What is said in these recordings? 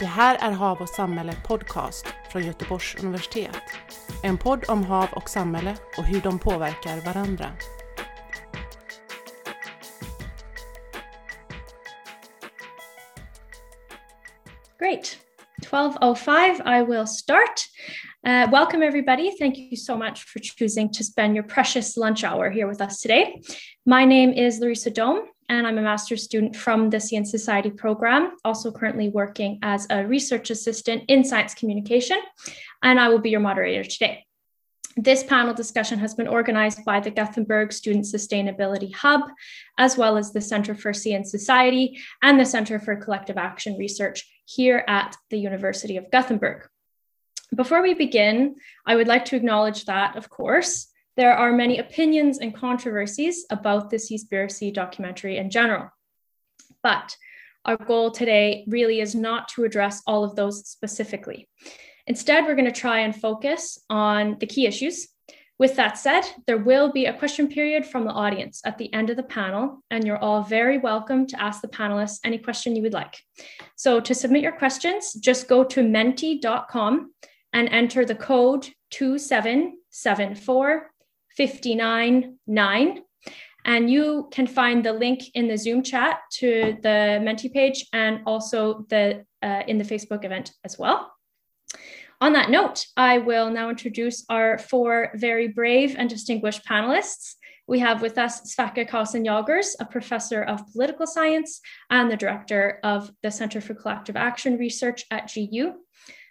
Det här är Hav och samhälle podcast från Göteborgs universitet. En podd om hav och samhälle och hur de påverkar varandra. Great. 12.05, I will start. Uh, welcome, everybody. Thank you so much for choosing to spend your precious lunch hour here with us today. My name is Larissa Dome, and I'm a master's student from the Science Society program, also currently working as a research assistant in science communication, and I will be your moderator today. This panel discussion has been organized by the Gothenburg Student Sustainability Hub, as well as the Center for and Society and the Center for Collective Action Research here at the University of Gothenburg. Before we begin, I would like to acknowledge that, of course, there are many opinions and controversies about the Seaspiracy documentary in general. But our goal today really is not to address all of those specifically. Instead, we're going to try and focus on the key issues. With that said, there will be a question period from the audience at the end of the panel, and you're all very welcome to ask the panelists any question you would like. So to submit your questions, just go to menti.com and enter the code 2774 599. And you can find the link in the Zoom chat to the Menti page and also the uh, in the Facebook event as well. On that note, I will now introduce our four very brave and distinguished panelists. We have with us Sverker Kausen Jagers, a professor of political science and the director of the Center for Collective Action Research at GU.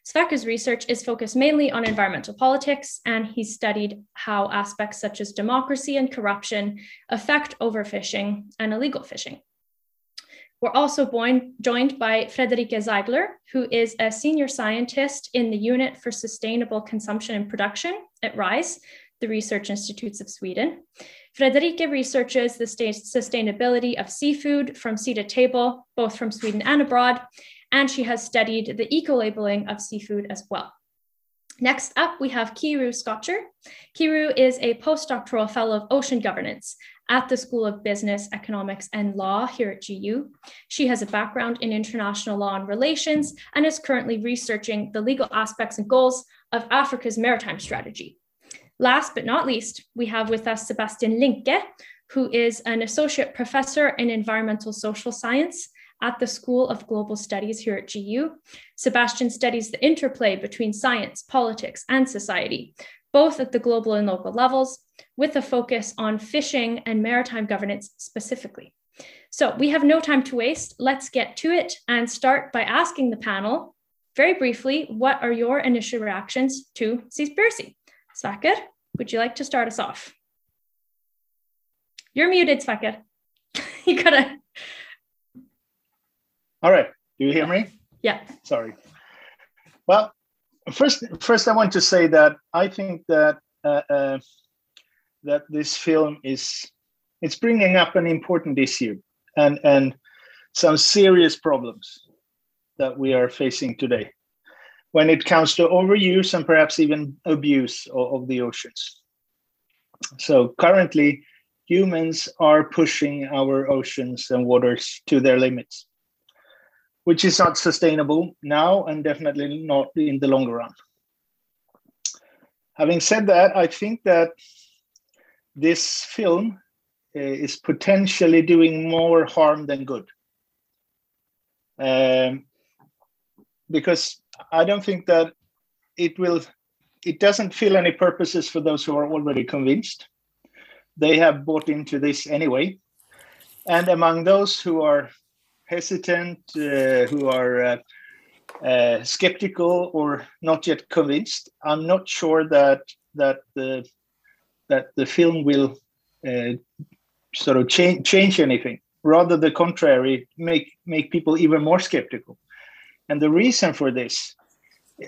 Sverker's research is focused mainly on environmental politics, and he's studied how aspects such as democracy and corruption affect overfishing and illegal fishing. We're also joined by Friederike Ziegler, who is a senior scientist in the Unit for Sustainable Consumption and Production at RISE, the Research Institutes of Sweden. Friederike researches the sustainability of seafood from sea to table, both from Sweden and abroad, and she has studied the eco-labeling of seafood as well. Next up, we have Kiru Scotcher. Kiru is a postdoctoral fellow of ocean governance at the School of Business, Economics, and Law here at GU. She has a background in international law and relations and is currently researching the legal aspects and goals of Africa's maritime strategy. Last but not least, we have with us Sebastian Linke, who is an associate professor in environmental social science at the School of Global Studies here at GU. Sebastian studies the interplay between science, politics, and society, both at the global and local levels, with a focus on fishing and maritime governance specifically. So we have no time to waste. Let's get to it and start by asking the panel very briefly what are your initial reactions to Seaspiracy? Sverker, would you like to start us off? You're muted, Sverker. you gotta all right. Do you hear me? Yeah. Sorry. Well, first, first I want to say that I think that uh, uh, that this film is it's bringing up an important issue and and some serious problems that we are facing today when it comes to overuse and perhaps even abuse of, of the oceans. So currently, humans are pushing our oceans and waters to their limits which is not sustainable now and definitely not in the longer run. Having said that, I think that this film uh, is potentially doing more harm than good. Um, because I don't think that it will, it doesn't fill any purposes for those who are already convinced. They have bought into this anyway. And among those who are hesitant, uh, who are uh, uh, skeptical or not yet convinced. I'm not sure that that the that the film will sort of change change anything. Rather, the contrary, make make people even more skeptical. And the reason for this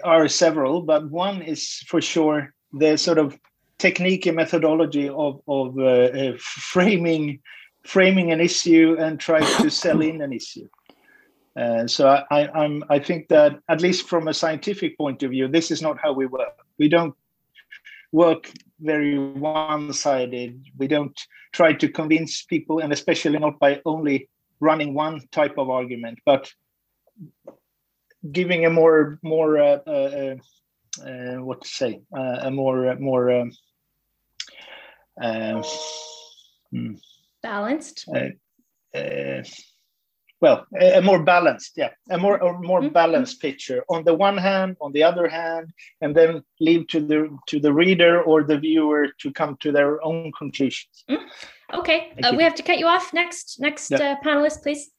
are several, but one is for sure the sort of technique and methodology of of uh, uh, framing framing an issue and try to sell in an issue. Uh, so I, I'm, I think that at least from a scientific point of view, this is not how we work. We don't work very one-sided. We don't try to convince people, and especially not by only running one type of argument, but giving a more more uh, uh, uh, what to say a more more um, hmm. Balanced? Well a, a, more balanced yeah. A more a more mm-hmm. balanced picture. On the one hand on the other hand and then leave to the to the reader or the viewer to come to their own conclusions. Mm. okay. Uh, we have to cut you off. Next next yeah. uh, panelist please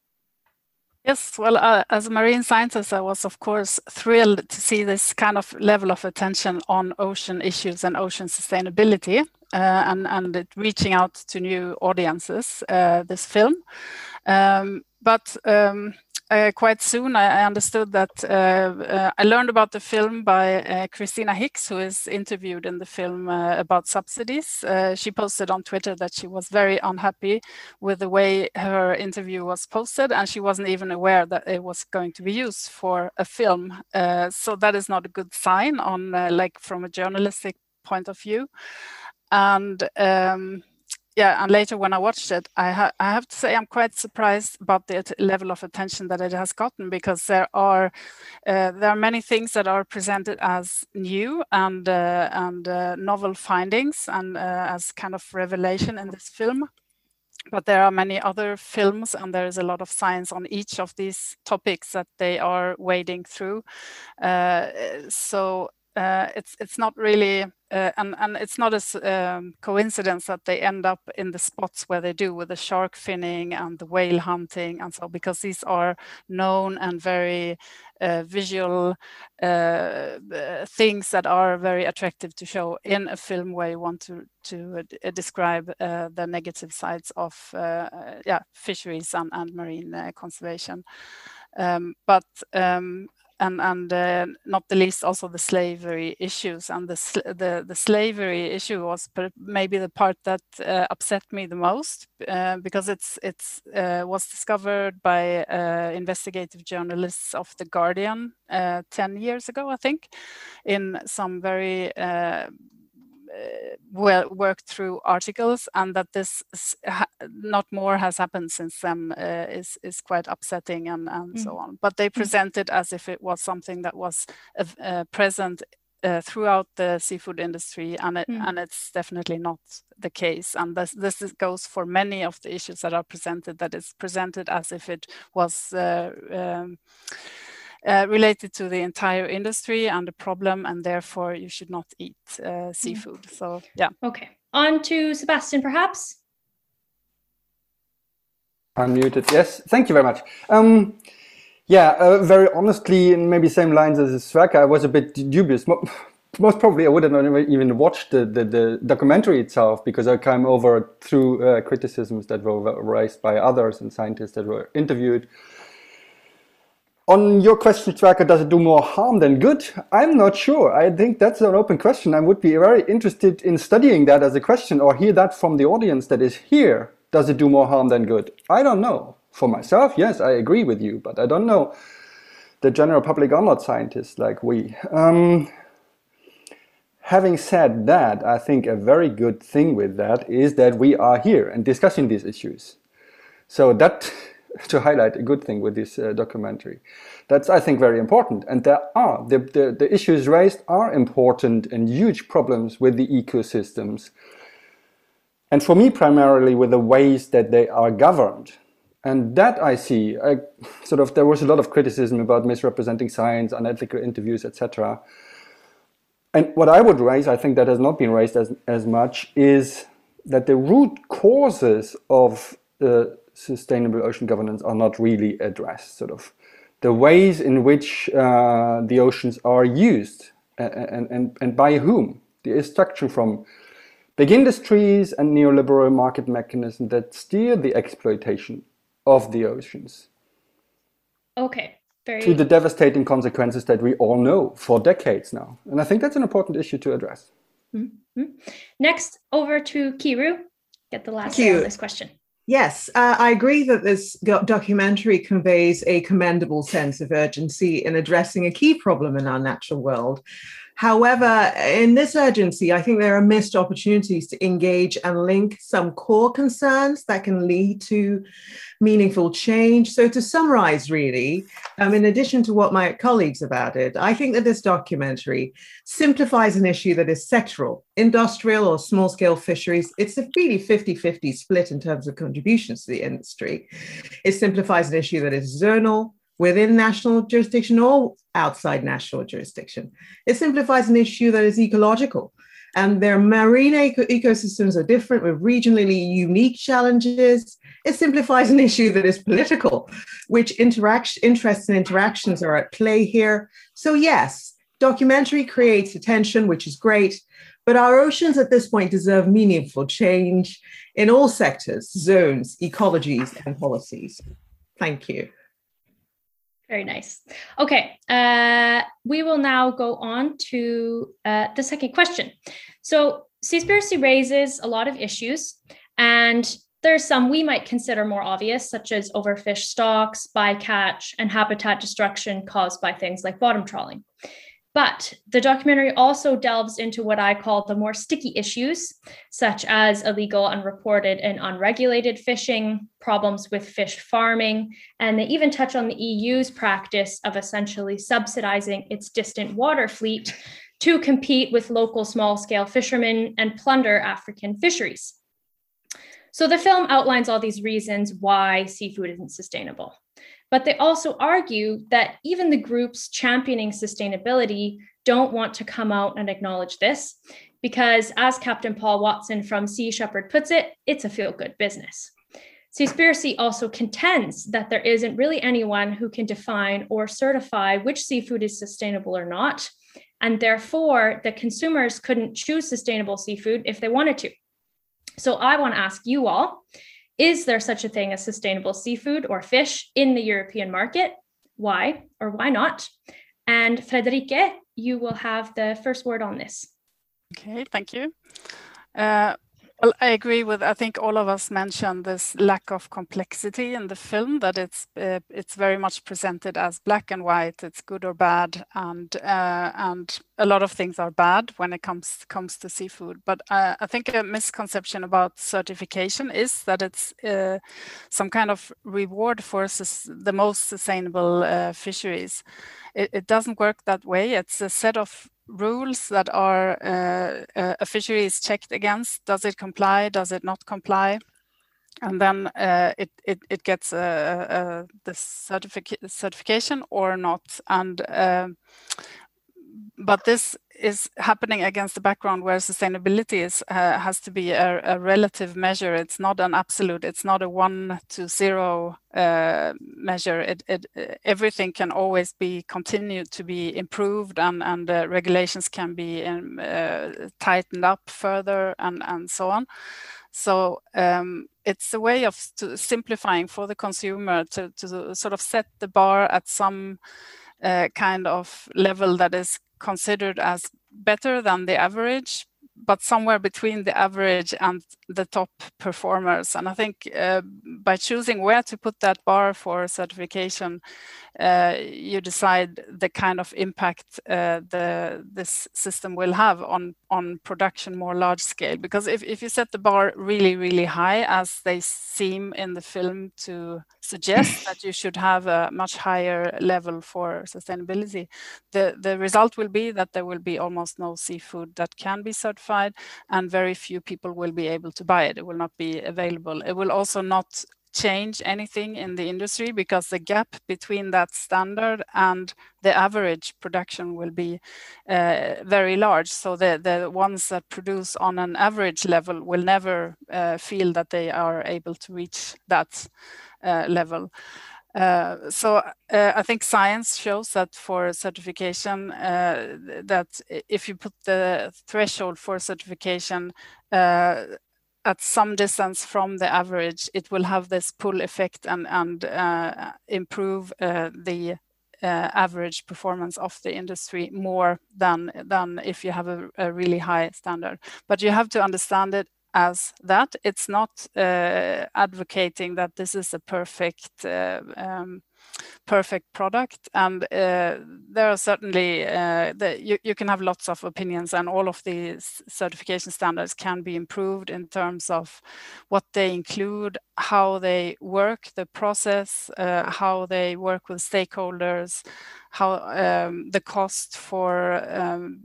Yes, well, uh, as a marine scientist, I was, of course, thrilled to see this kind of level of attention on ocean issues and ocean sustainability uh, and, and reaching out to new audiences, uh, this film. Um, but um, uh, quite soon I, understood that uh, uh, I learned about the film by uh, Christina Hicks, who is interviewed in the film uh, about subsidies. She posted on Twitter that she was very unhappy with the way her interview was posted, and she wasn't even aware that it was going to be used for a film. so that is not a good sign on like from a journalistic point of view. And um, yeah, and later when I watched it, I, ha- I have to say I'm quite surprised about the t- level of attention that it has gotten because there are uh, there are many things that are presented as new and uh, and uh, novel findings and uh, as kind of revelation in this film. But there are many other films, and there is a lot of science on each of these topics that they are wading through. Uh, so uh, it's it's not really uh, and and it's not a um, coincidence that they end up in the spots where they do with the shark finning and the whale hunting and so because these are known and very uh, visual uh, uh, things that are very attractive to show in a film where you want to to describe the negative sides of yeah fisheries and, and marine conservation. Um, but um, and and uh, not the least also the slavery issues. And the the, the slavery issue was maybe the part that uh, upset me the most uh, because it's it's uh, was discovered by uh, investigative journalists of the Guardian uh, 10 years ago I think in some very well worked through articles and that this not more has happened since then uh, is is quite upsetting and and mm. so on but they mm. present it as if it was something that was uh, present uh, throughout the seafood industry, and it, mm. and it's definitely not the case. And this this is, goes for many of the issues that are presented. That is presented as if it was uh, um, uh, related to the entire industry and the problem, and therefore you should not eat uh, mm. seafood. So, yeah. Okay. On to Sebastian, perhaps. Unmuted. Yes. Thank you very much. Um, yeah, uh, very honestly, in maybe same lines as Sverker, I was a bit dubious. Most probably, I wouldn't even watch the, the, the, documentary itself because I came over through uh, criticisms that were raised by others and scientists that were interviewed on your question, Tracker, does it do more harm than good? I'm not sure. I think that's an open question. I would be very interested in studying that as a question or hear that from the audience that is here. Does it do more harm than good? I don't know. For myself, yes, I agree with you, but I don't know. The general public are not scientists like we. Um, having said that, I think a very good thing with that is that we are here and discussing these issues. So that to highlight a good thing with this uh, documentary. That's, I think, very important. And there are, the, the, the issues raised are important and huge problems with the ecosystems. And for me, primarily with the ways that they are governed. And that I see, I, sort of, there was a lot of criticism about misrepresenting science, unethical interviews, etc. And what I would raise, I think that has not been raised as, as much, is that the root causes of uh, sustainable ocean governance are not really addressed. Sort of the ways in which uh, the oceans are used and, and, and by whom. The instruction from big industries and neoliberal market mechanisms that steer the exploitation of the oceans. Okay. Very... To the devastating consequences that we all know for decades now. And I think that's an important issue to address. Mm-hmm. Next, over to Kiru. Get the last on this question. Yes, uh, I agree that this documentary conveys a commendable sense of urgency in addressing a key problem in our natural world. However, in this urgency, I think there are missed opportunities to engage and link some core concerns that can lead to meaningful change. So, to summarize, really, um, in addition to what my colleagues have added, I think that this documentary simplifies an issue that is sectoral, industrial or small scale fisheries. It's a really 50 50 split in terms of contributions to the industry. It simplifies an issue that is zonal, within national jurisdiction or outside national jurisdiction. It simplifies an issue that is ecological. Um, and their marine eco- ecosystems are different with regionally unique challenges. It simplifies an issue that is political, which interaction, interests and interactions are at play here. So, yes, documentary creates attention, which is great, but our oceans at this point deserve meaningful change in all sectors, zones, ecologies, and policies. Thank you. Very nice. Okay, uh, we will now go on to uh, the second question. So, Seaspiracy raises a lot of issues, and there's some we might consider more obvious, such as overfish stocks, bycatch, and habitat destruction caused by things like bottom trawling. But the documentary also delves into what I call the more sticky issues, such as illegal, unreported, and unregulated fishing, problems with fish farming, and they even touch on the EU's practice of essentially subsidizing its distant water fleet to compete with local small scale fishermen and plunder African fisheries. So the film outlines all these reasons why seafood isn't sustainable. But they also argue that even the groups championing sustainability don't want to come out and acknowledge this because, as Captain Paul Watson from Sea Shepherd puts it, it's a feel good business. Seaspiracy also contends that there isn't really anyone who can define or certify which seafood is sustainable or not, and therefore the consumers couldn't choose sustainable seafood if they wanted to. So I want to ask you all is there such a thing as sustainable seafood or fish in the European market? Why or why not? And Friederike, you will have the first word on this. Okay, thank you. Uh, well, I agree with. I think all of us mentioned this lack of complexity in the film. That it's uh, it's very much presented as black and white. It's good or bad, and uh, and a lot of things are bad when it comes comes to seafood. But uh, I think a misconception about certification is that it's uh, some kind of reward for the most sustainable uh, fisheries. It, it doesn't work that way. It's a set of rules that are uh, uh, a fishery is checked against. Does it comply? Does it not comply? And then uh, it, it, it gets the certific certification or not. And but this is happening against the background where sustainability is uh, has to be a, a, relative measure. It's not an absolute. It's not a one to zero uh, measure. It, it, everything can always be continued to be improved, and and uh, regulations can be um, uh, tightened up further, and and so on. So um, it's a way of simplifying for the consumer to to sort of set the bar at some. Uh, kind of level that is considered as better than the average, but somewhere between the average and the top performers. And I think uh, by choosing where to put that bar for certification, uh, you decide the kind of impact uh, the this system will have on on production more large scale. Because if, if you set the bar really really high, as they seem in the film to suggest that you should have a much higher level for sustainability, the the result will be that there will be almost no seafood that can be certified, and very few people will be able to buy it. It will not be available. It will also not change anything in the industry because the gap between that standard and the average production will be uh, very large. So the, the ones that produce on an average level will never uh, feel that they are able to reach that level. Uh, so uh, I think science shows that for certification, uh, that if you put the threshold for certification uh, at some distance from the average, it will have this pull effect and, and uh, improve uh, the uh, average performance of the industry more than, than if you have a, a, really high standard. But you have to understand it as that. It's not uh, advocating that this is a perfect uh, um, perfect product. And uh, there are certainly, uh, the, you, you can have lots of opinions and all of these certification standards can be improved in terms of what they include, how they work, the process, uh, how they work with stakeholders, how um, the cost for um,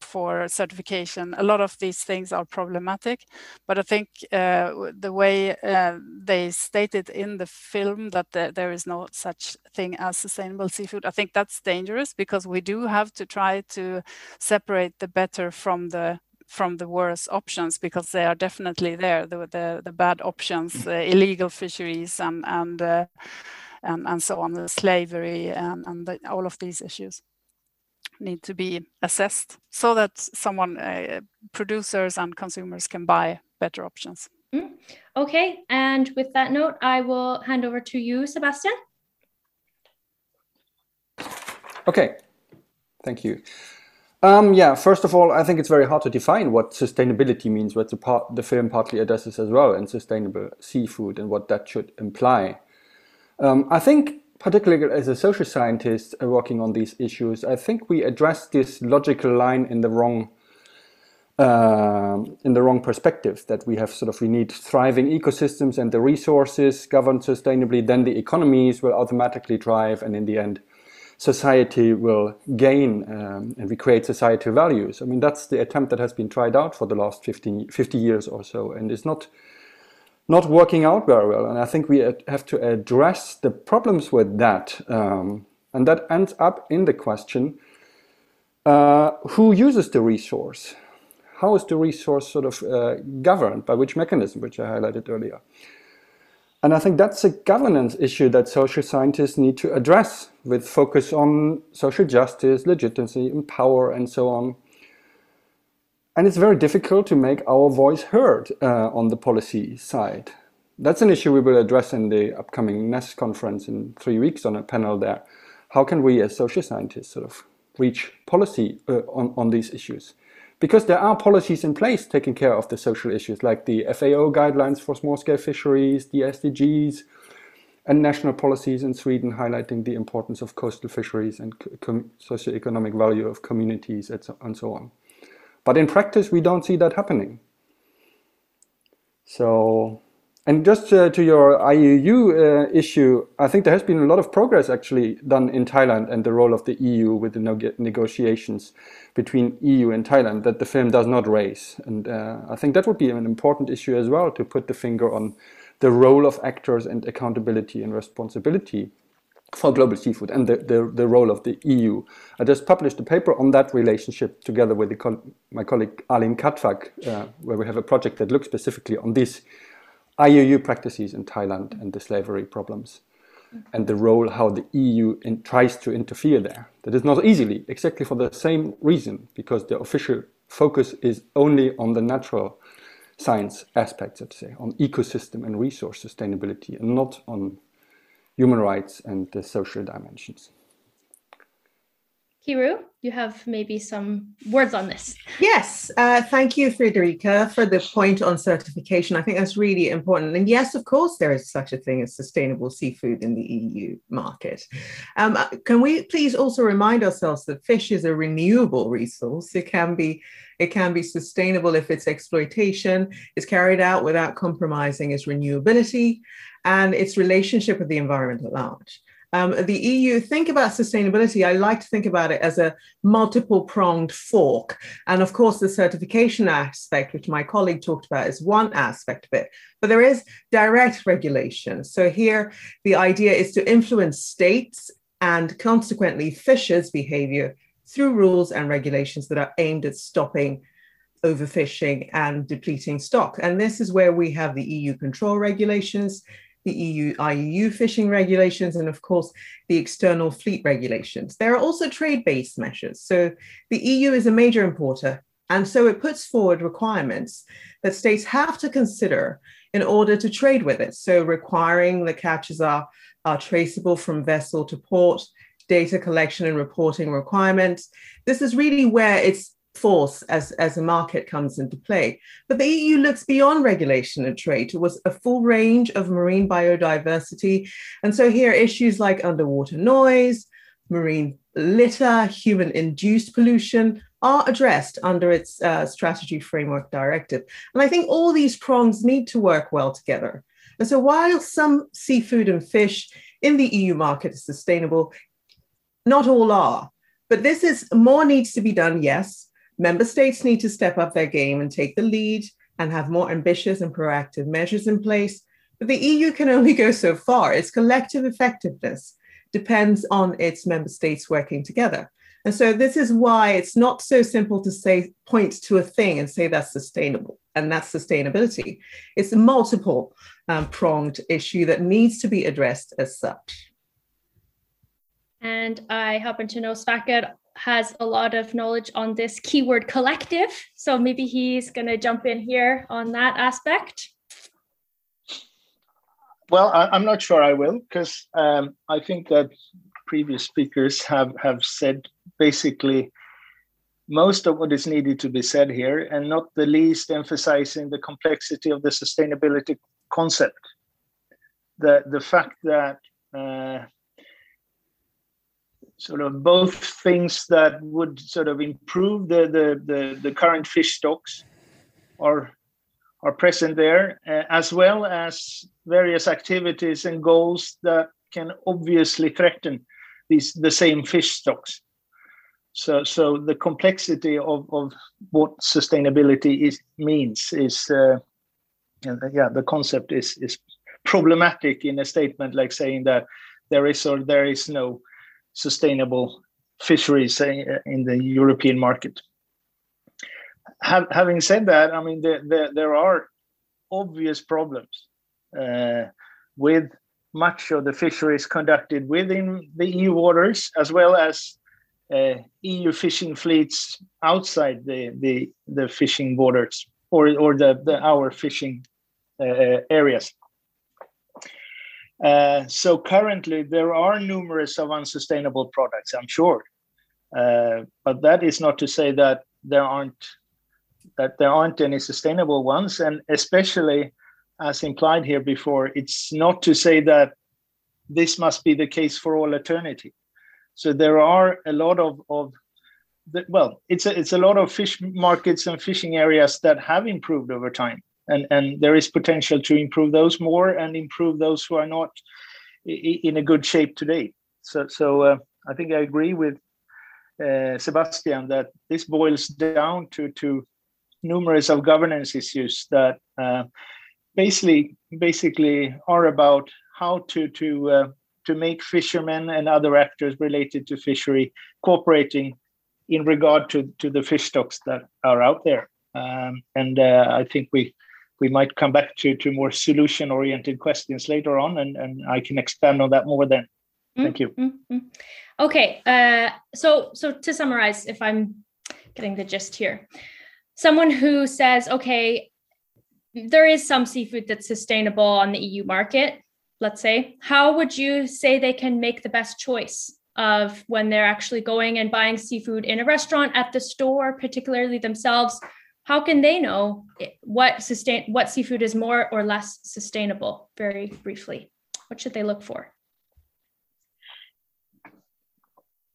for certification. A lot of these things are problematic, but I think uh, the way uh, they stated in the film that the, there is no such thing as sustainable seafood, I think that's dangerous because we do have to try to separate the better from the from the worst options because they are definitely there the the, the bad options uh, illegal fisheries and and uh, and, and so on, the slavery and, and the, all of these issues need to be assessed so that someone, uh, producers and consumers can buy better options. Mm. Okay, and with that note, I will hand over to you, Sebastian. Okay, thank you. Um, yeah, first of all, I think it's very hard to define what sustainability means, what the, part, the film partly addresses as well, and sustainable seafood and what that should imply. Um, I think, particularly as a social scientist uh, working on these issues, I think we address this logical line in the wrong uh, in the wrong perspective. That we have sort of we need thriving ecosystems and the resources governed sustainably. Then the economies will automatically drive, and in the end, society will gain um, and we create societal values. I mean, that's the attempt that has been tried out for the last 15, 50 years or so, and it's not not working out very well. And I think we have to address the problems with that. Um, and that ends up in the question uh, who uses the resource? How is the resource sort of uh, governed? By which mechanism, which I highlighted earlier? And I think that's a governance issue that social scientists need to address with focus on social justice, legitimacy, and power, and so on. And it's very difficult to make our voice heard uh, on the policy side. That's an issue we will address in the upcoming NEST conference in three weeks on a panel there. How can we as social scientists sort of reach policy uh, on, on these issues? Because there are policies in place taking care of the social issues like the FAO guidelines for small-scale fisheries, the SDGs, and national policies in Sweden highlighting the importance of coastal fisheries and socio-economic value of communities and so on. But in practice, we don't see that happening. So, and just uh, to your IUU uh, issue, I think there has been a lot of progress actually done in Thailand and the role of the EU with the negotiations between EU and Thailand that the film does not raise. And uh, I think that would be an important issue as well to put the finger on the role of actors and accountability and responsibility for global seafood and the, the, the, role of the EU. I just published a paper on that relationship together with my colleague Alin Kadfak, uh, where we have a project that looks specifically on these IUU practices in Thailand and the slavery problems and the role how the EU in, tries to interfere there. That is not easily, exactly for the same reason, because the official focus is only on the natural science aspects, let's say, on ecosystem and resource sustainability, and not on human rights and the social dimensions. Kiru, you have maybe some words on this. Yes, uh, thank you, Frederica, for the point on certification. I think that's really important. And yes, of course, there is such a thing as sustainable seafood in the EU market. Um, uh, can we please also remind ourselves that fish is a renewable resource? It can be it can be sustainable if its exploitation is carried out without compromising its renewability and its relationship with the environment at large. Um, the EU, think about sustainability. I like to think about it as a multiple pronged fork. And of course, the certification aspect, which my colleague talked about, is one aspect of it. But there is direct regulation. So here, the idea is to influence states and consequently fishers' behavior through rules and regulations that are aimed at stopping overfishing and depleting stock. And this is where we have the EU control regulations the EU IUU fishing regulations, and of course, the external fleet regulations. There are also trade based measures. So the EU is a major importer, and so it puts forward requirements that states have to consider in order to trade with it. So requiring the catches are, are traceable from vessel to port, data collection and reporting requirements. This is really where it's force as, as a market comes into play. But the EU looks beyond regulation and trade towards a full range of marine biodiversity. And so here issues like underwater noise, marine litter, human induced pollution are addressed under its uh, strategy framework directive. And I think all these prongs need to work well together. And so while some seafood and fish in the EU market is sustainable, not all are. But this is more needs to be done, yes. Member states need to step up their game and take the lead and have more ambitious and proactive measures in place. But the EU can only go so far. Its collective effectiveness depends on its member states working together. And so this is why it's not so simple to say point to a thing and say that's sustainable and that's sustainability. It's a multiple um, pronged issue that needs to be addressed as such. And I happen to know Sverker has a lot of knowledge on this keyword collective. So maybe he's going to jump in here on that aspect. Well, I, am not sure I will because um, I think that previous speakers have, have said basically most of what is needed to be said here, and not the least emphasizing the complexity of the sustainability concept. The, the fact that uh, sort of both things that would sort of improve the the the, the current fish stocks are are present there uh, as well as various activities and goals that can obviously threaten these the same fish stocks. So so the complexity of of what sustainability is means is uh, yeah the concept is is problematic in a statement like saying that there is or there is no sustainable fisheries in the European market. Having said that, I mean, there, are obvious problems uh, with much of the fisheries conducted within the EU waters, as well as uh, EU fishing fleets outside the, the, the fishing waters or, or the, the our fishing uh, areas. Uh, so currently there are numerous of unsustainable products, I'm sure. Uh, but that is not to say that there aren't that there aren't any sustainable ones, and especially as implied here before, it's not to say that this must be the case for all eternity. So there are a lot of, of the, well, it's a, it's a lot of fish markets and fishing areas that have improved over time and and there is potential to improve those more and improve those who are not in a good shape today. So so uh, I think I agree with uh, Sebastian that this boils down to to numerous of governance issues that uh, basically basically are about how to to uh, to make fishermen and other actors related to fishery cooperating in regard to to the fish stocks that are out there. Um, and uh, I think we we might come back to to more solution oriented questions later on and and i can expand on that more then. Thank you. Mm-hmm. okay uh, so so to summarize if i'm getting the gist here. Someone who says okay there is some seafood that's sustainable on the eu market let's say how would you say they can make the best choice of when they're actually going and buying seafood in a restaurant at the store particularly themselves how can they know what sustain what seafood is more or less sustainable? Very briefly what should they look for?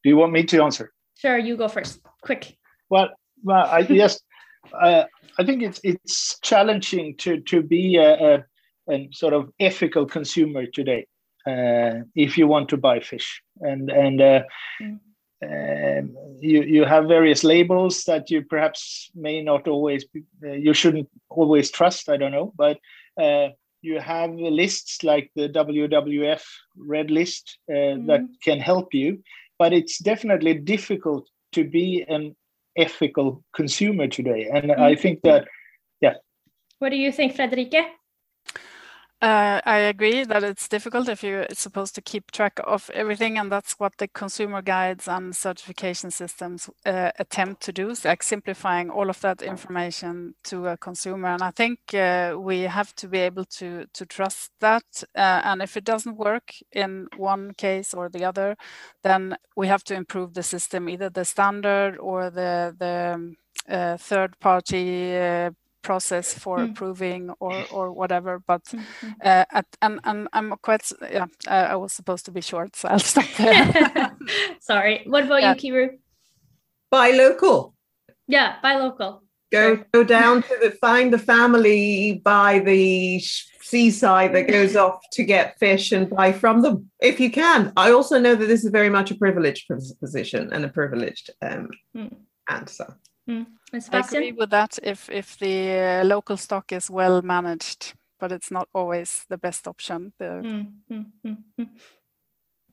Do you want me to answer? Sure you go first quick. Well, well I, yes uh, i think it's it's challenging to to be a, a, a sort of ethical consumer today uh, if you want to buy fish. And and uh, mm. Um, you you have various labels that you perhaps may not always be, uh, you shouldn't always trust i don't know but uh, you have lists like the wwf red list uh, mm-hmm. that can help you but it's definitely difficult to be an ethical consumer today and mm-hmm. i think that yeah what do you think friederike Uh, I agree that it's difficult if you're supposed to keep track of everything, and that's what the consumer guides and certification systems uh, attempt to do, like simplifying all of that information to a consumer. And I think uh, we have to be able to to trust that. Uh, and if it doesn't work in one case or the other, then we have to improve the system, either the standard or the the um, uh, third party uh, process for mm. approving or or whatever but mm-hmm. uh, at, and, and i'm quite yeah i was supposed to be short so i'll stop there sorry what about yeah. you kiru buy local yeah buy local go sure. go down to the find the family by the seaside that goes off to get fish and buy from them if you can i also know that this is very much a privileged position and a privileged um, mm. answer Mm. I agree with that if if the uh, local stock is well managed, but it's not always the best option. The... Mm, mm, mm, mm.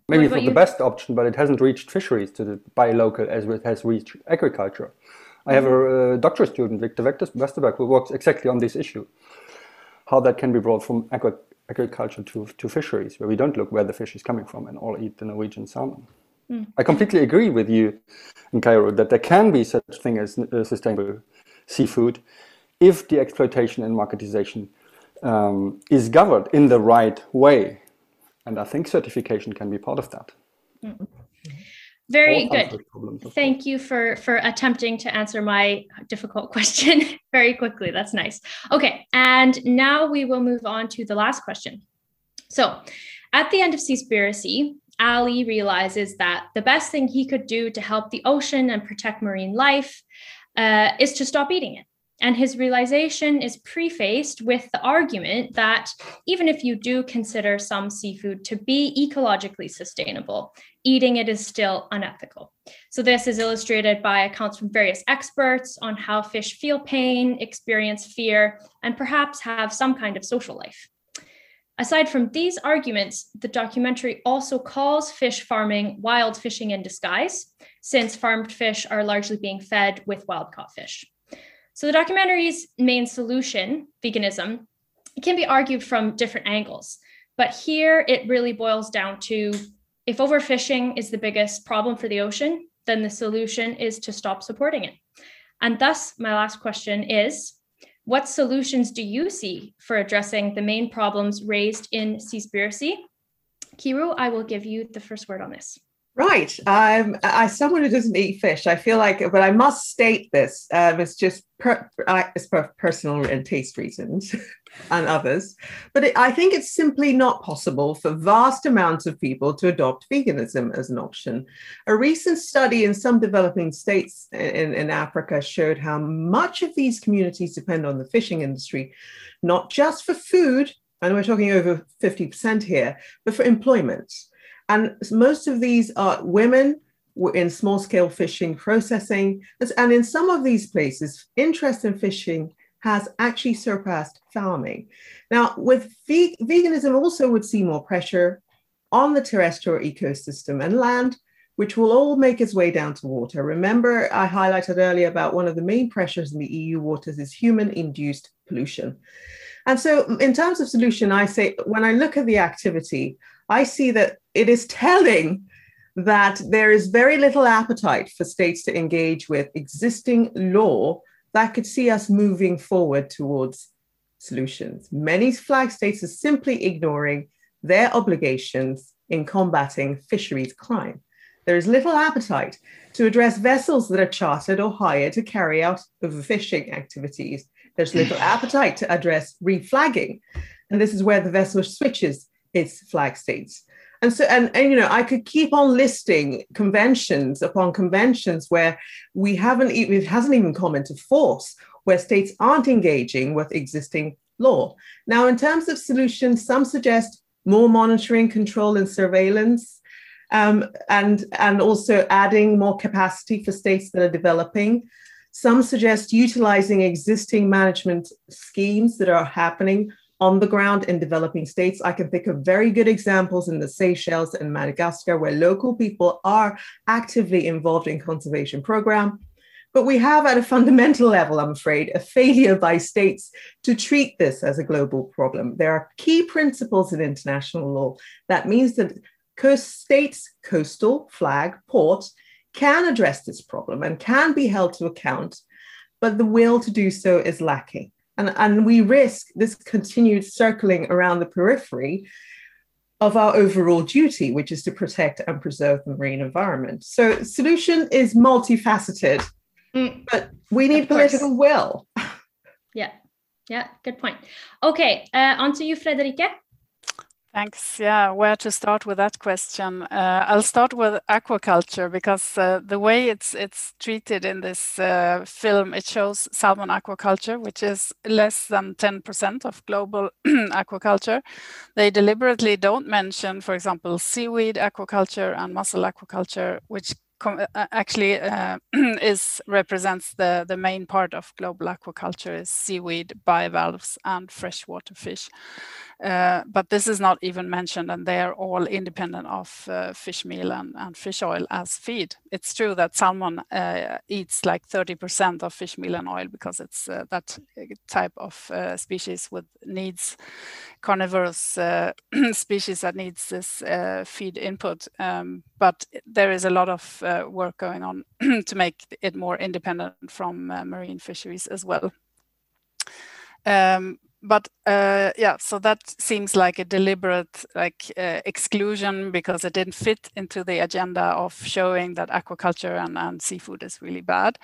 Maybe it's not the best option, but it hasn't reached fisheries to buy local as it has reached agriculture. I have a mm-hmm. uh, doctoral student, Victor Westerberg, who works exactly on this issue, how that can be brought from agri agriculture to, to fisheries, where we don't look where the fish is coming from and all eat the Norwegian salmon. Mm. I completely agree with you in Cairo, that there can be such thing as uh, sustainable seafood if the exploitation and marketization um, is governed in the right way. And I think certification can be part of that. Mm. Very good. Thank you for for attempting to answer my difficult question very quickly. That's nice. Okay, and now we will move on to the last question. So, at the end of Seaspiracy, Ali realizes that the best thing he could do to help the ocean and protect marine life uh, is to stop eating it. And his realization is prefaced with the argument that even if you do consider some seafood to be ecologically sustainable, eating it is still unethical. So, this is illustrated by accounts from various experts on how fish feel pain, experience fear, and perhaps have some kind of social life. Aside from these arguments, the documentary also calls fish farming wild fishing in disguise, since farmed fish are largely being fed with wild caught fish. So, the documentary's main solution, veganism, can be argued from different angles. But here it really boils down to if overfishing is the biggest problem for the ocean, then the solution is to stop supporting it. And thus, my last question is what solutions do you see for addressing the main problems raised in Seaspiracy? Kiru, I will give you the first word on this. Right. As someone who doesn't eat fish, I feel like, but I must state this. Um, it's just per, it's for personal and taste reasons and others. But it, I think it's simply not possible for vast amounts of people to adopt veganism as an option. A recent study in some developing states in, in Africa showed how much of these communities depend on the fishing industry, not just for food, and we're talking over 50% here, but for employment. And most of these are women in small scale fishing processing. And in some of these places, interest in fishing has actually surpassed farming. Now, with ve- veganism, also would see more pressure on the terrestrial ecosystem and land, which will all make its way down to water. Remember, I highlighted earlier about one of the main pressures in the EU waters is human induced pollution. And so, in terms of solution, I say when I look at the activity, I see that it is telling that there is very little appetite for states to engage with existing law that could see us moving forward towards solutions. Many flag states are simply ignoring their obligations in combating fisheries crime. There is little appetite to address vessels that are chartered or hired to carry out overfishing activities. There's little appetite to address reflagging. And this is where the vessel switches its flag states. And so, and, and you know, I could keep on listing conventions upon conventions where we haven't even, it hasn't even come into force, where states aren't engaging with existing law. Now, in terms of solutions, some suggest more monitoring, control, and surveillance, um, and, and also adding more capacity for states that are developing. Some suggest utilizing existing management schemes that are happening on the ground in developing states. I can think of very good examples in the Seychelles and Madagascar where local people are actively involved in conservation program. But we have, at a fundamental level, I'm afraid, a failure by states to treat this as a global problem. There are key principles in international law that means that coast states, coastal, flag, port, can address this problem and can be held to account, but the will to do so is lacking. And, and we risk this continued circling around the periphery of our overall duty, which is to protect and preserve the marine environment. So solution is multifaceted, mm. but we need political will. Yeah, yeah, good point. Okay, uh, on to you, Friederike. Thanks. Yeah, where to start with that question? Uh, I'll start with aquaculture because uh, the way it's it's treated in this uh, film, it shows salmon aquaculture, which is less than 10% of global aquaculture. They deliberately don't mention, for example, seaweed aquaculture and mussel aquaculture, which actually uh, is represents the the main part of global aquaculture is seaweed, bivalves, and freshwater fish. Uh, but this is not even mentioned, and they are all independent of uh, fish meal and, and, fish oil as feed. It's true that salmon uh, eats like 30% of fish meal and oil because it's uh, that type of uh, species with needs carnivorous species that needs this feed input. Um, but there is a lot of work going on to make it more independent from marine fisheries as well. Um, but uh, yeah, so that seems like a deliberate like uh, exclusion because it didn't fit into the agenda of showing that aquaculture and, and seafood is really bad.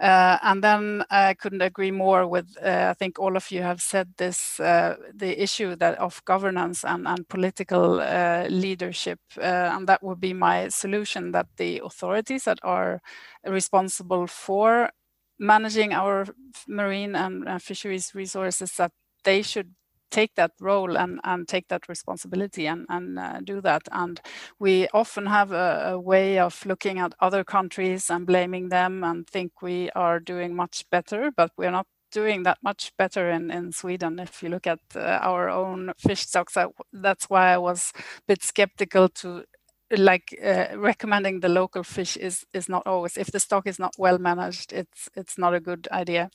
Uh, and then I couldn't agree more with, uh, I think all of you have said this, uh, the issue that of governance and, and political uh, leadership. and that would be my solution that the authorities that are responsible for managing our marine and fisheries resources that they should take that role and, and take that responsibility and, and uh, do that. And we often have a, a, way of looking at other countries and blaming them and think we are doing much better, but we're not doing that much better in, in Sweden. If you look at uh, our own fish stocks, that, that's why I was a bit skeptical to like uh, recommending the local fish is is not always if the stock is not well managed it's it's not a good idea.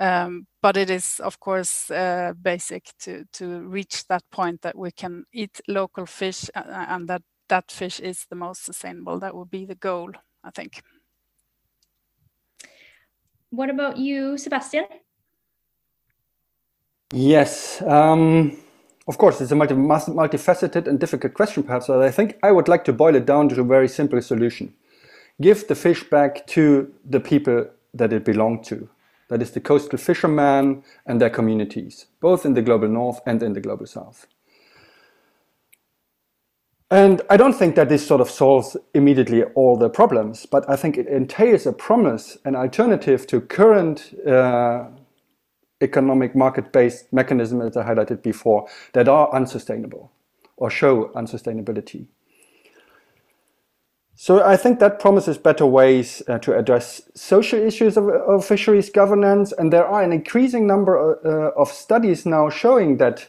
Um, but it is of course uh, basic to to reach that point that we can eat local fish uh, uh and that that fish is the most sustainable. That would be the goal i think. What about you sebastian? Yes um of course, it's a multi multifaceted and difficult question, perhaps, but I think I would like to boil it down to a very simple solution. Give the fish back to the people that it belonged to. That is the coastal fishermen and their communities, both in the global north and in the global south. And I don't think that this sort of solves immediately all the problems, but I think it entails a promise, an alternative to current uh, economic market-based mechanisms, as I highlighted before, that are unsustainable or show unsustainability. So I think that promises better ways uh, to address social issues of, of, fisheries governance, and there are an increasing number of, uh, of studies now showing that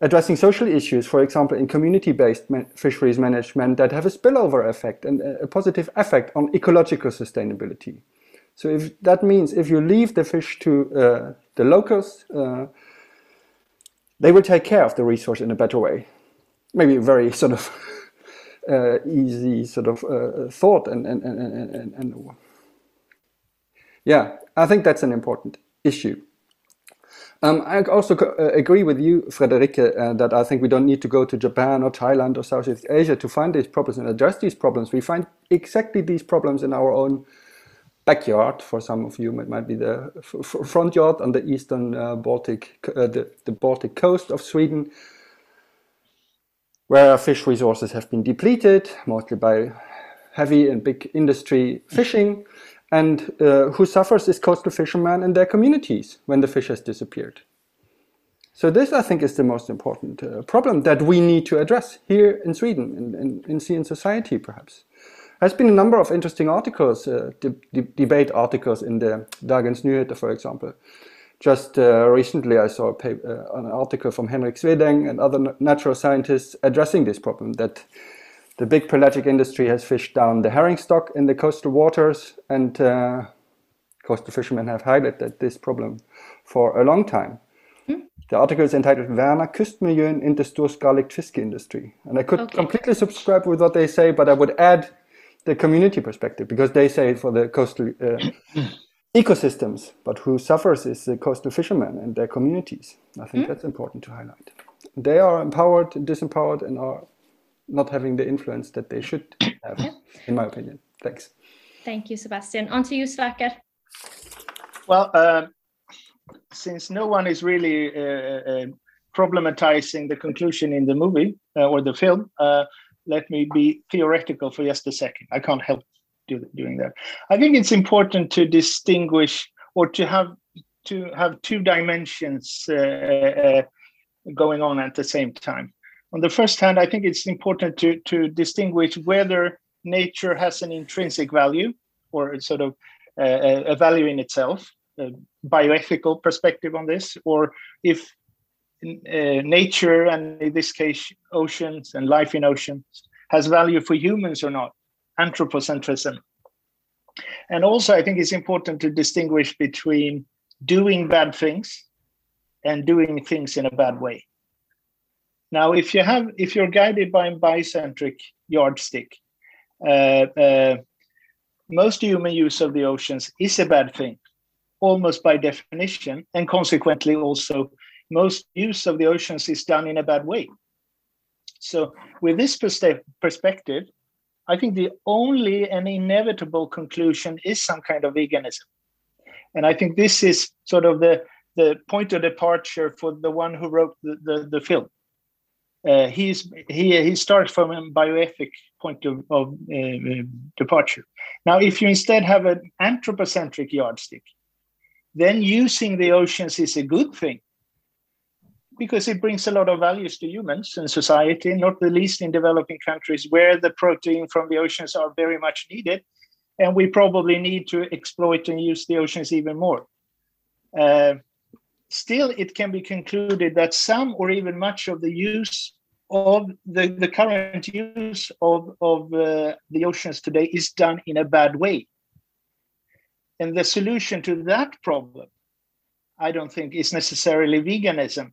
addressing social issues, for example, in community-based fisheries management, that have a spillover effect and a positive effect on ecological sustainability. So if that means if you leave the fish to uh, the locals, uh, they will take care of the resource in a better way. Maybe a very sort of uh, easy sort of uh, thought and, and, and, and, and yeah, I think that's an important issue. Um, I also uh, agree with you, Friederike, uh, that I think we don't need to go to Japan or Thailand or Southeast Asia to find these problems and address these problems. We find exactly these problems in our own backyard. For some of you, it might be the front yard on the eastern uh, Baltic, uh, the, the Baltic coast of Sweden, where fish resources have been depleted, mostly by heavy and big industry fishing. And uh, who suffers is coastal fishermen and their communities when the fish has disappeared. So this, I think, is the most important uh, problem that we need to address here in Sweden, in, in, in sea and society, perhaps. There's been a number of interesting articles, uh, de de debate articles in the Dagens Nyheter, for example. Just uh, recently, I saw paper, uh, an article from Henrik Svedäng and other natural scientists addressing this problem that the big pelagic industry has fished down the herring stock in the coastal waters, and uh, coastal fishermen have highlighted this problem for a long time. The article is entitled Värna kustmiljön, inte storskalig fiskeindustri. And I could Okay. completely subscribe with what they say, but I would add the community perspective because they say for the coastal uh, ecosystems, but who suffers is the coastal fishermen and their communities. I think that's important to highlight. They are empowered, disempowered, and are not having the influence that they should have, in my opinion. Thanks. Thank you, Sebastian. On to you, Sverker. Well, uh, since no one is really uh, uh, problematizing the conclusion in the movie uh, or the film, uh, let me be theoretical for just a second. I can't help do, doing that. I think it's important to distinguish or to have to have two dimensions uh, uh, going on at the same time. On the first hand, I think it's important to to distinguish whether nature has an intrinsic value or sort of uh, a value in itself, a bioethical perspective on this, or if uh, nature and in this case oceans and life in oceans has value for humans or not, anthropocentrism. And also, I think it's important to distinguish between doing bad things and doing things in a bad way. Now, if you have, if you're guided by a biocentric yardstick, uh, uh, most human use of the oceans is a bad thing, almost by definition, and consequently, also most use of the oceans is done in a bad way. So, with this perspe- perspective, I think the only and inevitable conclusion is some kind of veganism. And I think this is sort of the, the point of departure for the one who wrote the, the, the film. Uh, he's he he starts from a bioethic point of, of uh, departure. Now, if you instead have an anthropocentric yardstick, then using the oceans is a good thing because it brings a lot of values to humans and society, not the least in developing countries where the protein from the oceans are very much needed, and we probably need to exploit and use the oceans even more. Uh, still, it can be concluded that some or even much of the use of the, the current use of, of uh, the oceans today is done in a bad way. And the solution to that problem, I don't think, is necessarily veganism,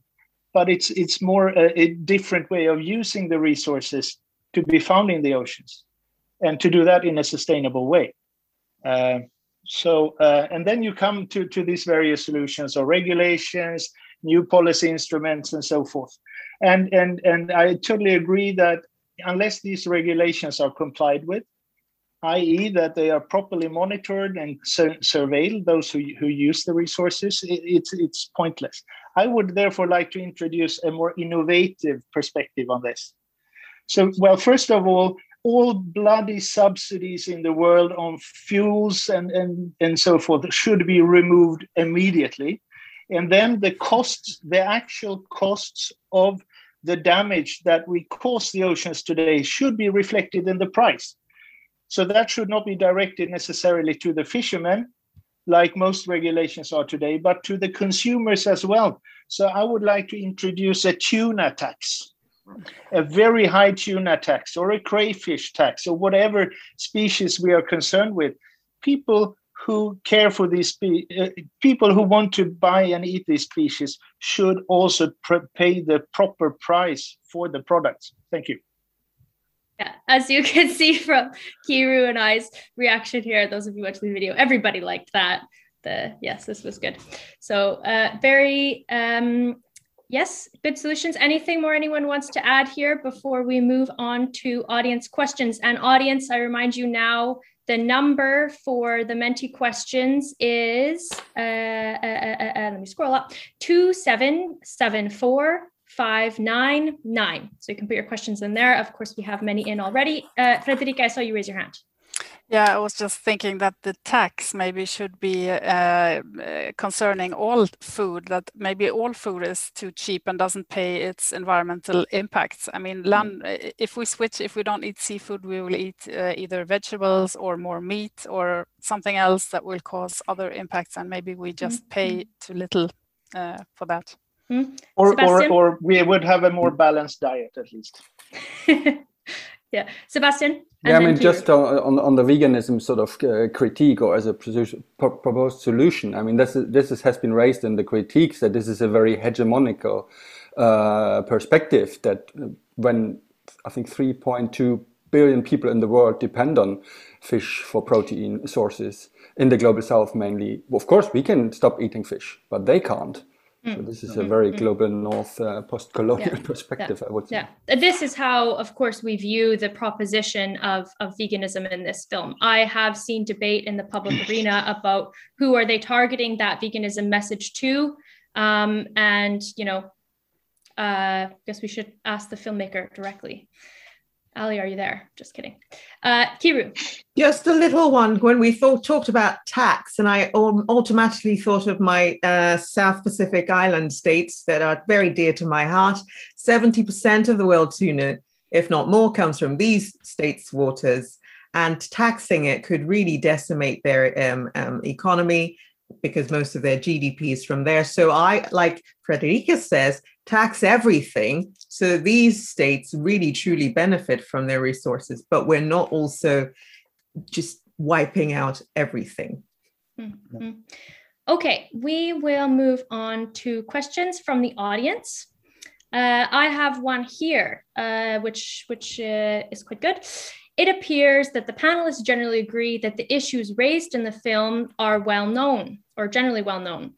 but it's it's more a, a different way of using the resources to be found in the oceans, and to do that in a sustainable way. Uh, so, uh, and then you come to to these various solutions or regulations, new policy instruments, and so forth. And and and I totally agree that unless these regulations are complied with, i.e., that they are properly monitored and sur- surveilled those who, who use the resources, it, it's it's pointless. I would therefore like to introduce a more innovative perspective on this. So, well, first of all, all bloody subsidies in the world on fuels and, and, and so forth should be removed immediately. And then the costs, the actual costs of the damage that we cause the oceans today should be reflected in the price. So that should not be directed necessarily to the fishermen, like most regulations are today, but to the consumers as well. So I would like to introduce a tuna tax, a very high tuna tax, or a crayfish tax, or whatever species we are concerned with. People who care for these uh, people who want to buy and eat these species should also pay the proper price for the products. Thank you. Yeah, as you can see from Kiru and I's reaction here, those of you watching the video, everybody liked that. The yes, this was good. So uh, very um, yes, good solutions. Anything more anyone wants to add here before we move on to audience questions? And audience, I remind you now, the number for the Menti questions is uh, uh, uh, let me scroll up two seven seven four 599. So you can put your questions in there. Of course, we have many in already. Uh, Friederike, I saw you raise your hand. Yeah, I was just thinking that the tax maybe should be uh, concerning all food, that maybe all food is too cheap and doesn't pay its environmental impacts. I mean, land, if we switch, if we don't eat seafood, we will eat uh, either vegetables or more meat or something else that will cause other impacts. And maybe we just mm -hmm. pay too little uh, for that. Mm. Or, or, or we would have a more balanced diet at least. yeah. Sebastian? Yeah, I mean, just on, on the veganism sort of uh, critique or as a proposed solution. I mean, this is, this is, has been raised in the critiques that this is a very hegemonical uh, perspective that when I think 3.2 billion people in the world depend on fish for protein sources in the global south mainly. Of course, we can stop eating fish, but they can't. So mm. this is a mm-hmm. very mm. global north uh, post-colonial yeah. perspective, yeah. I would say. Yeah, this is how, of course, we view the proposition of, of veganism in this film. I have seen debate in the public arena about who are they targeting that veganism message to, um, and you know, uh, I guess we should ask the filmmaker directly. Ali, are you there? Just kidding. Uh, Kiru. Just a little one. When we thought talked about tax, and I automatically thought of my uh, South Pacific Island states that are very dear to my heart. Seventy percent of the world's tuna, if not more, comes from these states' waters, and taxing it could really decimate their um, um, economy because most of their GDP is from there. So I, like Friederike says, tax everything. So these states really truly benefit from their resources, but we're not also just wiping out everything. Mm-hmm. Okay, we will move on to questions from the audience. Uh, I have one here, uh, which which uh, is quite good. It appears that the panelists generally agree that the issues raised in the film are well known or generally well known.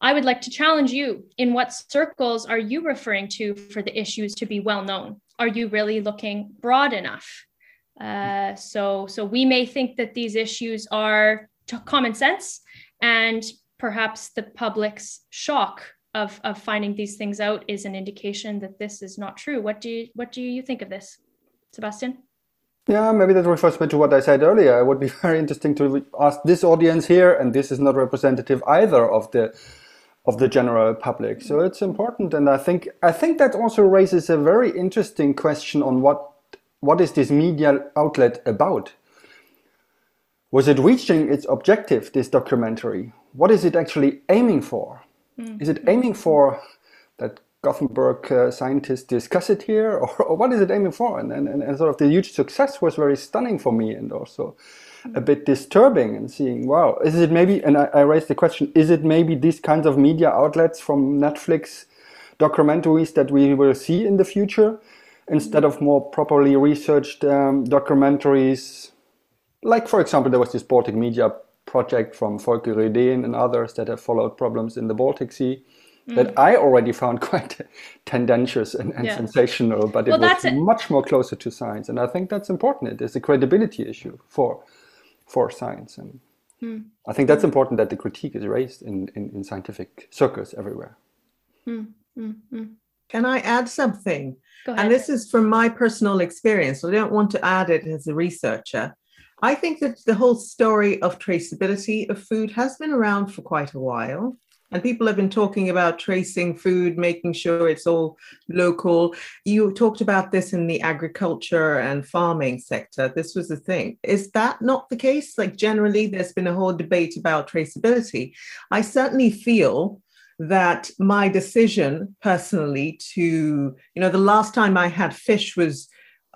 I would like to challenge you. In what circles are you referring to for the issues to be well known? Are you really looking broad enough? Uh, so, so we may think that these issues are common sense, and perhaps the public's shock of, of finding these things out is an indication that this is not true. What do you, what do you think of this, Sebastian? Yeah, maybe that refers me to what I said earlier. It would be very interesting to ask this audience here, and this is not representative either of the of the general public. So it's important, and I think I think that also raises a very interesting question on what what is this media outlet about? Was it reaching its objective? This documentary. What is it actually aiming for? Mm. Is it aiming for that Gothenburg uh, scientists discuss it here, or, or, what is it aiming for? And, and, and sort of the huge success was very stunning for me, and also a bit disturbing and seeing, wow, is it maybe, and I, I raised the question, is it maybe these kinds of media outlets from Netflix documentaries that we will see in the future instead of more properly researched um, documentaries? Like, for example, there was this Baltic Media project from Folke Rydén and others that have followed problems in the Baltic Sea mm. that I already found quite tendentious and, and yeah. sensational, but it well, was much more closer to science. And I think that's important. It is a credibility issue for for science. And mm. I think that's important that the critique is raised in, in, in scientific circles everywhere. Mm. Can I add something? And this is from my personal experience. I don't want to add it as a researcher. I think that the whole story of traceability of food has been around for quite a while. And people have been talking about tracing food, making sure it's all local. You talked about this in the agriculture and farming sector. This was the thing. Is that not the case? Like, generally, there's been a whole debate about traceability. I certainly feel that my decision personally to, you know, the last time I had fish was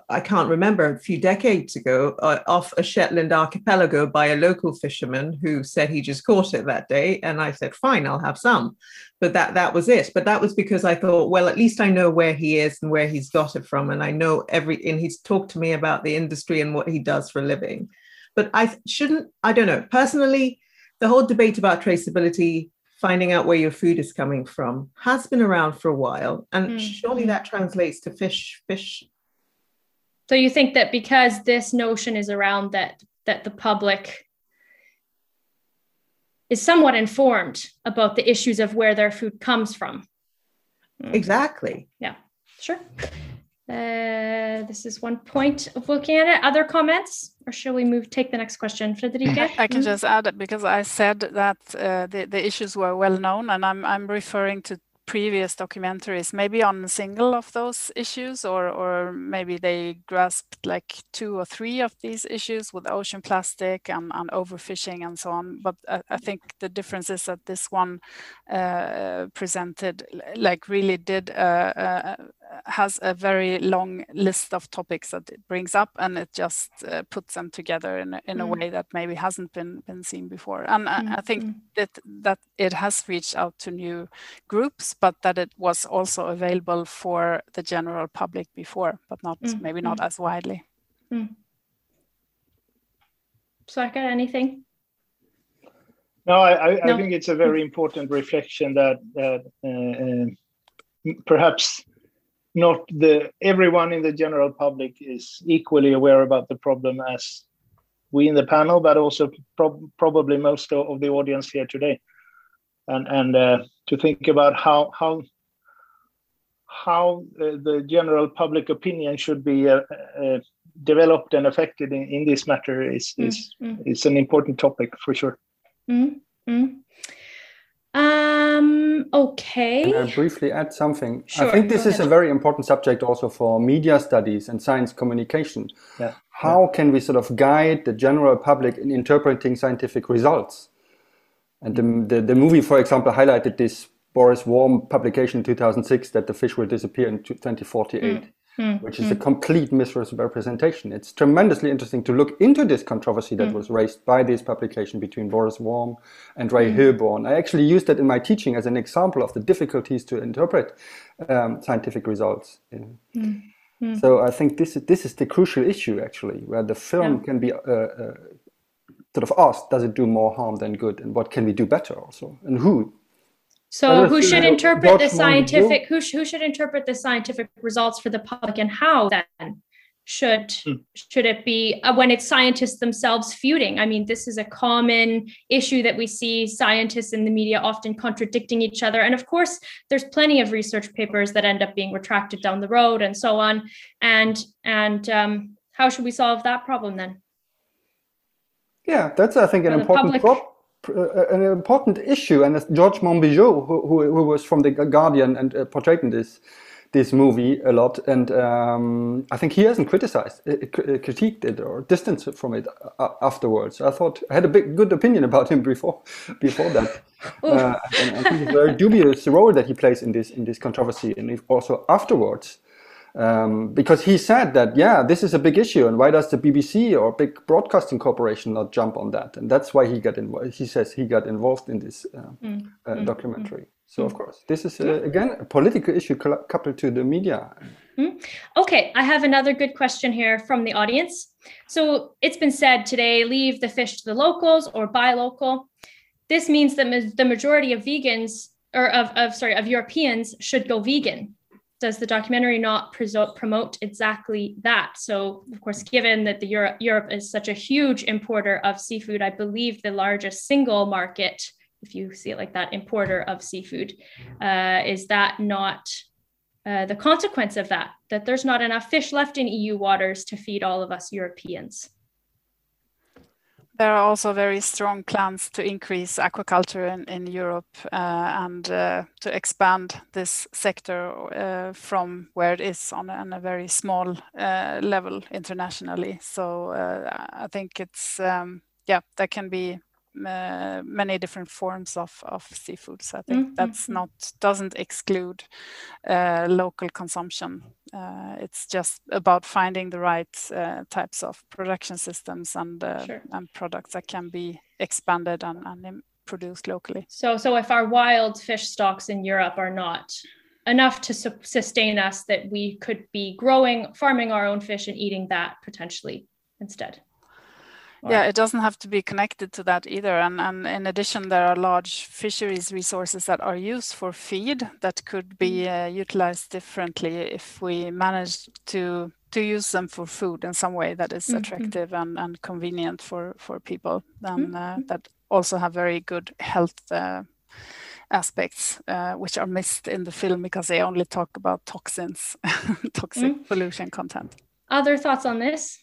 I can't remember, a few decades ago, uh, off a Shetland archipelago by a local fisherman who said he just caught it that day. And I said, fine, I'll have some. But that, that was it. But that was because I thought, well, at least I know where he is and where he's got it from. And I know every, and he's talked to me about the industry and what he does for a living. But I shouldn't, I don't know, personally, the whole debate about traceability finding out where your food is coming from has been around for a while and mm. surely that translates to fish fish so you think that because this notion is around that that the public is somewhat informed about the issues of where their food comes from. Hmm. Exactly. Yeah, sure. Uh, this is one point of looking at it. Other comments, or shall we move? Take the next question, Friederike. I can just add it because I said that uh, the the issues were well known, and I'm I'm referring to previous documentaries, maybe on a single of those issues, or or maybe they grasped like two or three of these issues with ocean plastic and, and overfishing and so on. But I, I think the difference is that this one uh, presented like really did a, has a very long list of topics that it brings up, and it just uh, puts them together in a, in a mm. way that maybe hasn't been been seen before. And mm. I, I, think mm. that that it has reached out to new groups, but that it was also available for the general public before, but not mm. maybe not mm. as widely. Mm. Sverker, anything? No, I, I, no. I, think it's a very important reflection that that uh, uh, perhaps not the everyone in the general public is equally aware about the problem as we in the panel, but also pro- probably most of the audience here today, and and uh, to think about how how how uh, the general public opinion should be uh, uh, developed and affected in, in this matter is is mm, mm. is an important topic for sure. Mm, mm. Um, okay. Can I briefly add something? Sure, I think this is a very important subject also for media studies and science communication. Yeah. How can we sort of guide the general public in interpreting scientific results? And the, the, the movie, for example, highlighted this Boris Worm publication in 2006 that the fish will disappear in 2048. Mm mm. which is mm. a complete misrepresentation. It's tremendously interesting to look into this controversy that mm. was raised by this publication between Boris Worm and Ray. Hilborn. I actually used that in my teaching as an example of the difficulties to interpret um, scientific results. Mm. Mm. So I think this is, this is the crucial issue actually, where the film yeah. can be uh, uh, sort of asked, does it do more harm than good, and what can we do better also, and who so who should interpret the scientific who, who should interpret the scientific results for the public and how then should hmm. should it be uh, when it's scientists themselves feuding? I mean this is a common issue that we see scientists in the media often contradicting each other. And of course there's plenty of research papers that end up being retracted down the road and so on. And and um, how should we solve that problem then? Yeah that's i think an important problem uh, an important issue, and George Monbiot, who, who, who, was from the Guardian and uh, portrayed in this this movie a lot, and um, I think he hasn't criticized, uh, uh critiqued it or distanced from it uh, afterwards. I thought I had a big, good opinion about him before before that, uh, and I think it's a very dubious role that he plays in this in this controversy, and also afterwards um, because he said that yeah this is a big issue and why does the bbc or big broadcasting corporation not jump on that and that's why he got involved he says he got involved in this uh, mm. Uh, mm. documentary mm. so of course this is uh, again a political issue coupled to the media mm. okay i have another good question here from the audience so it's been said today leave the fish to the locals or buy local this means that the majority of vegans or of, of sorry of europeans should go vegan does the documentary not promote exactly that? So, of course, given that the Europe, Europe is such a huge importer of seafood, I believe the largest single market, if you see it like that, importer of seafood, uh, is that not uh, the consequence of that? That there's not enough fish left in EU waters to feed all of us Europeans? There are also very strong plans to increase aquaculture in, in Europe uh, and uh, to expand this sector uh, from where it is on a, on a very small uh, level internationally. So uh, I think it's, um, yeah, that can be many different forms of, of seafood. So I think mm -hmm. that's not doesn't exclude uh, local consumption. Uh, it's just about finding the right uh, types of production systems and uh, sure. and products that can be expanded and, and produced locally. So so if our wild fish stocks in Europe are not enough to su sustain us that we could be growing farming our own fish and eating that potentially instead yeah, it doesn't have to be connected to that either. And, and in addition, there are large fisheries resources that are used for feed that could be mm. uh, utilized differently if we manage to to use them for food in some way that is mm-hmm. attractive and, and convenient for, for people and uh, mm-hmm. that also have very good health uh, aspects uh, which are missed in the film because they only talk about toxins, toxic mm. pollution content. Other thoughts on this?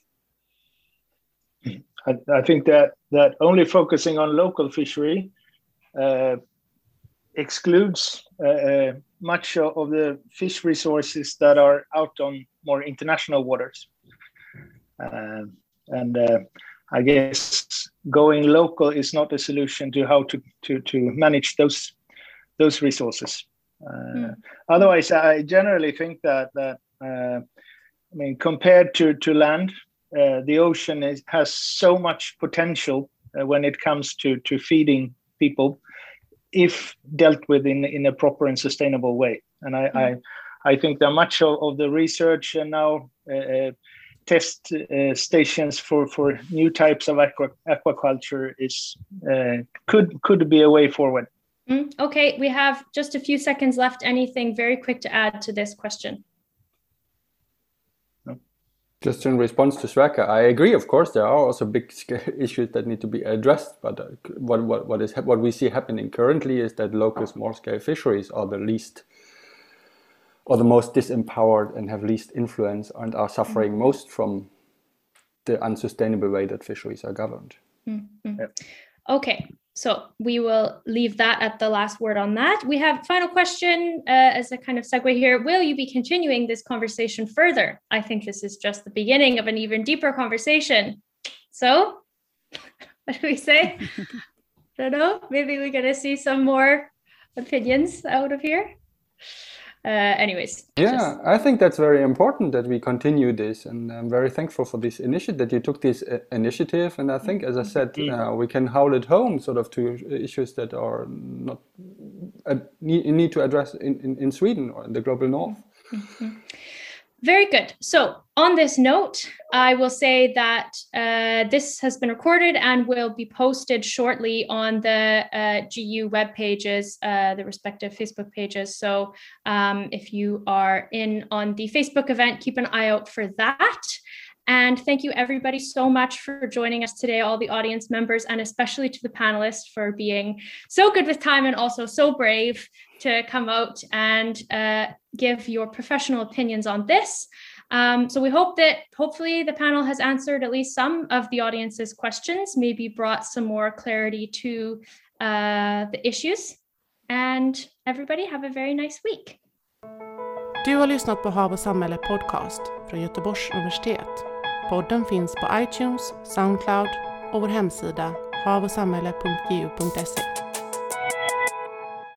I, I, think that that only focusing on local fishery uh, excludes uh, uh, much of the fish resources that are out on more international waters. Uh, and uh, I guess going local is not a solution to how to, to, to manage those those resources. Mm. Otherwise, I generally think that that uh, I mean, compared to to land, uh, the ocean is, has so much potential uh, when it comes to to feeding people, if dealt with in in a proper and sustainable way. And I mm. I, I think that much of, of the research and now test uh, stations for for new types of aqua, aquaculture is uh, could could be a way forward. Mm, okay, we have just a few seconds left. Anything very quick to add to this question? Just in response to Sverker, I agree. Of course, there are also big issues that need to be addressed. But uh, what what what is what we see happening currently is that local small-scale fisheries are the least or the most disempowered and have least influence and are suffering mm-hmm. most from the unsustainable way that fisheries are governed. Mm-hmm. Yep. Okay, so we will leave that at the last word on that. We have final question uh, as a kind of segue here. Will you be continuing this conversation further? I think this is just the beginning of an even deeper conversation. So, what do we say? I don't know. Maybe we're gonna see some more opinions out of here. Uh, anyways. Yeah, just... I think that's very important that we continue this, and I'm very thankful for this initiative that you took this uh, initiative. And I think, as I said, mm-hmm. uh, we can hold it home, sort of, to issues that are not uh, need, need to address in, in, in Sweden or in the global north. Mm-hmm. Very good. So, on this note, I will say that uh, this has been recorded and will be posted shortly on the uh, GU web pages, uh, the respective Facebook pages. So, um, if you are in on the Facebook event, keep an eye out for that. And thank you, everybody, so much for joining us today, all the audience members, and especially to the panelists for being so good with time and also so brave to come out and uh, give your professional opinions on this. Um, so we hope that hopefully the panel has answered at least some of the audience's questions, maybe brought some more clarity to uh, the issues. And everybody have a very nice week. Du har lyssnat på Hav och samhälle podcast från Göteborgs universitet. Podden finns på iTunes, Soundcloud och vår hemsida havochsamhälle.gu.se.